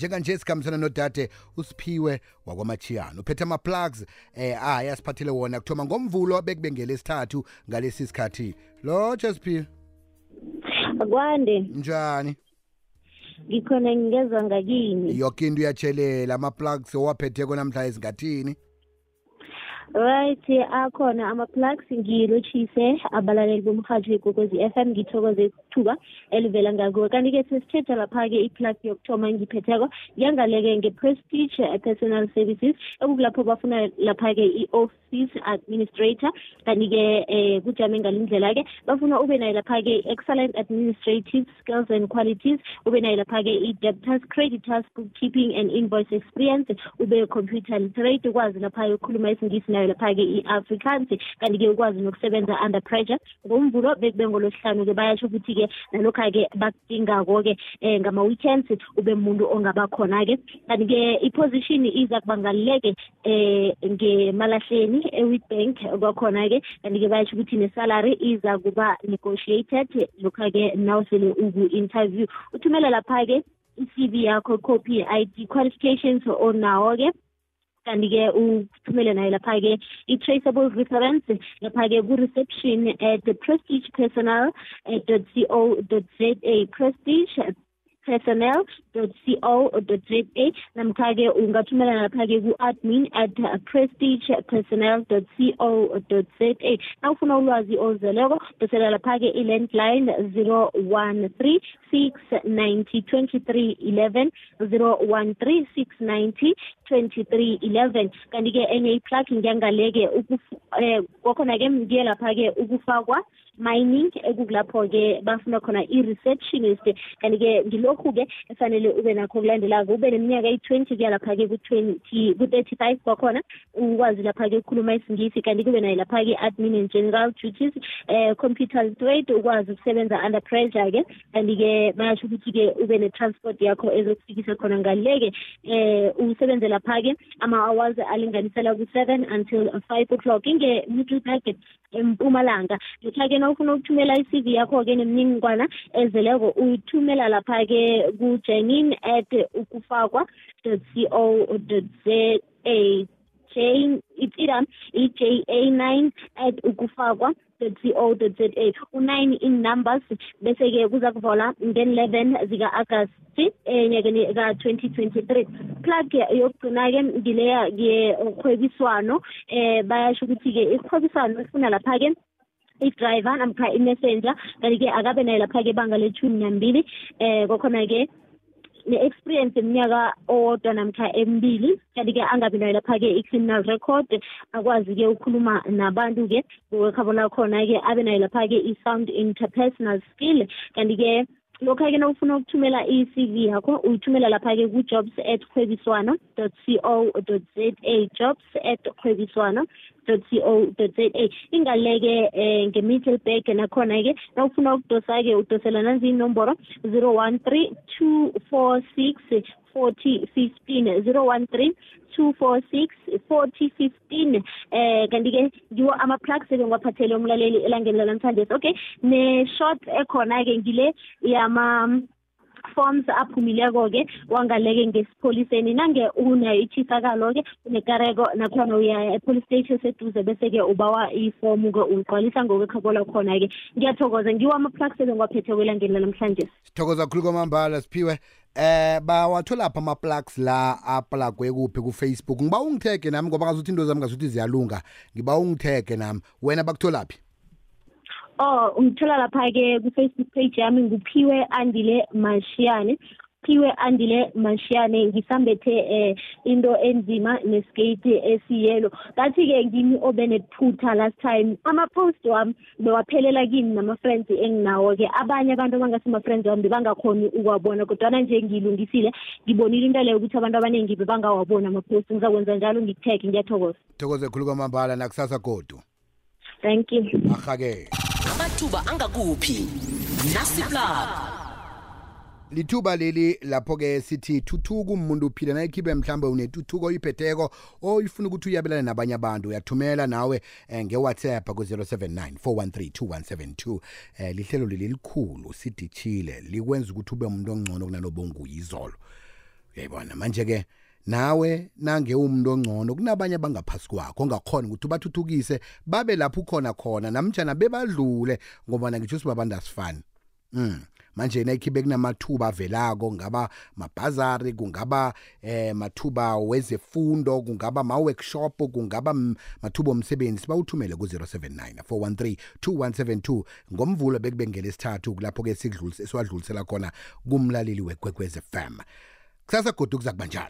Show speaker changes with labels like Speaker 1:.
Speaker 1: njenganje sikhambisana nodade usiphiwe wakwamachiyana uphethe ama-plugs eh aya siphathele wona. Kuthoma ngomvulo bekubengele esithathu ngalesi sikhathi. Lotsha siphiwe
Speaker 2: kwande.
Speaker 1: Njani?
Speaker 2: Ngikhona ngingezwa ngakini.
Speaker 1: Yoke into uyatshelela ama-plugs owaphetheko namhla ezingathini?
Speaker 2: Right akhona ama-plugs ngilotshise abalaleli bomhathi wegokwezi f m ngithokoze ithuba elivela ngakuwe kanti-ke sesithetha lapha-ke iplug yokuthoma ngiphetheko ngiyangaleke nge-prestige eh, personal services ekukulapho bafuna lapha-ke i-office administrator. Kanti-ke um kujame ngalindlela-ke bafuna ube nayo lapha-ke excellent administrative skills and qualities ube nayo lapha-ke i-debtors creditors bookkeeping and invoice experience ube computer literate ukwazi lapha-ke ukukhuluma isingisi nayo lapha-ke i-afrikaans kanti-ke ukwazi nokusebenza under pressure. Ngomvulo bekube ngolosihlanu-ke bayasho ukuthi-ke nalokhu-ke bakudingako-ke um ngama-weekends ube muntu ongaba khona-ke. Kanti-ke iposition iza kuba ngaluleke um ngemalahleni e-witbank kwakhona-ke. Kanti-ke bayasho ukuthi ne-salary iza kuba negotiated lokhu-ke nawusele uku-interview. Uthumela lapha-ke i-cv yakho copy i-id qualifications onawo-ke. Kanti-ke uthumele nayo lapha-ke i-traceable reference lapha-ke ku-reception at the prestige personal eh, dot co za eh, prestige personnel.co.za namkha-ke ungathumela lapha-ke ku-admin at prestigepersonnel.co.za nawufuna ulwazi ozeleko dosela lapha-ke i-landline 013 690 23 11 013 690 23 11 kanti-ke enye iplug ngiyangaleke um eh, kokhona-ke ngiye lapha-ke ukufakwa mining ekukulapho-ke bafuna khona i-receptionist kanti-ke ngilokhu-ke efanele ube nakho kulandelako ube neminyaka eyi-twenty kuya lapha-ke ku-twenty ku-thirty five kwakhona ukwazi lapha-ke ukukhuluma isingisi. Kanti kube nayo lapha-ke admin and general duties um computer trade ukwazi ukusebenza under pressure-ke. Kanti-ke bayasho ukuthi-ke ube ne-transport yakho ezokufikisa khona ngaleke um usebenze lapha-ke ama-hours alinganisela ku-seven until five o'clock. Inge-middleburg empumalanga. Lokha-ke nawufuna ukuthumela i-cv yakho-ke nemininingwana ezeleko uyithumela lapha-ke ku-janine at ukufakwa dot co dot za j itsira i-j a nine at ukufakwa dot co dot za u-nine in numbers bese-ke kuza kuvola ngen-eleven zika-agasti enyakeni ka-twenty twenty-three. Plug yokugcina-ke ngileya yekhwebiswano um bayasho ukuthi-ke ikhwebiswano ifuna lapha-ke i-driver namkha i-messenger kanti-ke akabe nayo lapha-ke ibanga lethumi nambili um kwakhona-ke ne-experience yeminyaka owodwa namkha emibili kanti-ke angabi nayo lapha-ke i-criminal record akwazi-ke ukukhuluma nabantu-ke ngokwekhabo lakhona-ke abe nayo lapha-ke i-sound interpersonal skill kanti-ke lokha-ke nawufuna ukuthumela i-cv yakho uyithumela lapha-ke ku-jobs at khwebiswano dot co dot za jobs at khwebiswano. Dot co dot za ingaleke um nge-middleburg nakhona-ke nawufuna ukudosa-ke udosela nanzi inomboro zero one three two four six forty fifteen zero one three two four six forty fifteen. Eh kanti-ke ngiwo ama-plugs ebengiwaphathele umlaleli elangeni lanamhlanje okay ne-short ekhona-ke ngile yama forms aphumileko-ke wangaleke ngesipholiseni nange unayo ithisakalo-ke unekareko nakhona uya e-police station seduze bese-ke ubawa ifomu-ke uyigcwalisa ngokwekhabo khona-ke. Ngiyathokoza ngiwo ama-plugs ebengiwaphethe kwelangeni lanamhlanje.
Speaker 1: Sithokoza khulu kwamambala siphiwe. Eh bawatholapha ama-plugs la aplagwe kuphi kufacebook? Ngiba ungithege nami ngoba ngazuthi into zami ngazuthi ziyalunga. Ngiba ungithege nami. Wena bakutholaphi?
Speaker 2: Oh ungithola lapha-ke ku-facebook page yami nguphiwe andile mashiyane phiwe andile mashiyane ngisambethe eh into enzima neskate esiyelo. Ngathi-ke ngimi obenephutha last time ama-post wami bewaphelela kimi nama-friends enginawo-ke. Abanye abantu abangasema-friends wami bebangakhoni ukuwabona kodwana nje ngilungisile ngibonile into leyo ukuthi abantu abaningi bebangawaboni ama-post. Ngizakwenza njalo ngikutheke ngiyathokoza.
Speaker 1: Thokoze khulu kwamambala nakusasa godu.
Speaker 2: Thank you.
Speaker 1: Ahake
Speaker 3: amathuba angakuphi? Nasiplug
Speaker 1: lithuba leli lapho-ke sithi thuthuka umuntu uphila nayikhiphe mhlawumbe unetuthuko oyiphetheko oyifuna ukuthi uyabelane nabanye abantu. Uyathumela nawe eh, nge-whatsapp ku-079 413 2172 eh, lihlelo leli likhulu sidishile likwenza ukuthi ube umuntu ongcono kunalobo nguyizolo uyayibona? Manje ke nawe nange umuntu ongcono kunabanye abangaphasi kwakho ongakhona ukuthi ubathuthukise babe lapho ukhona khona namtjana bebadlule ngoba ngitsho sibabantu asifani mm manje nayikhibe kunamathuba avelako ngaba mabhazari kungaba eh mathuba wezefundo kungaba ma workshop kungaba m- mathuba omsebenzi bawuthumele ku 079 413 2172 ngomvulo bekubengele isithathu kulapho ke sikudlulise siwadlulisela khona kumlaleli wekwekwez FM kusasa godu kuzakubanjalo